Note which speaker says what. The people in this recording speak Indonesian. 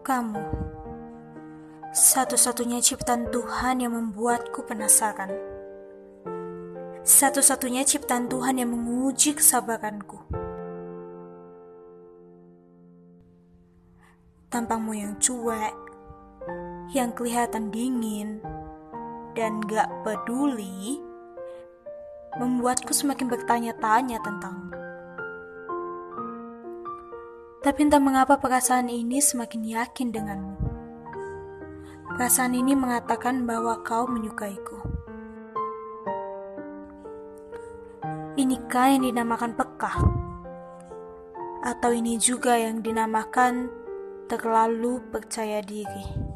Speaker 1: Kamu, satu-satunya ciptaan Tuhan yang membuatku penasaran. Satu-satunya ciptaan Tuhan yang menguji kesabaranku. Tampangmu yang cuek, yang kelihatan dingin, dan gak peduli, membuatku semakin bertanya-tanya tentangmu. Tapi entah mengapa perasaan ini semakin yakin denganmu. Perasaan ini mengatakan bahwa kau menyukaiku. Inikah yang dinamakan peka? Atau ini juga yang dinamakan terlalu percaya diri?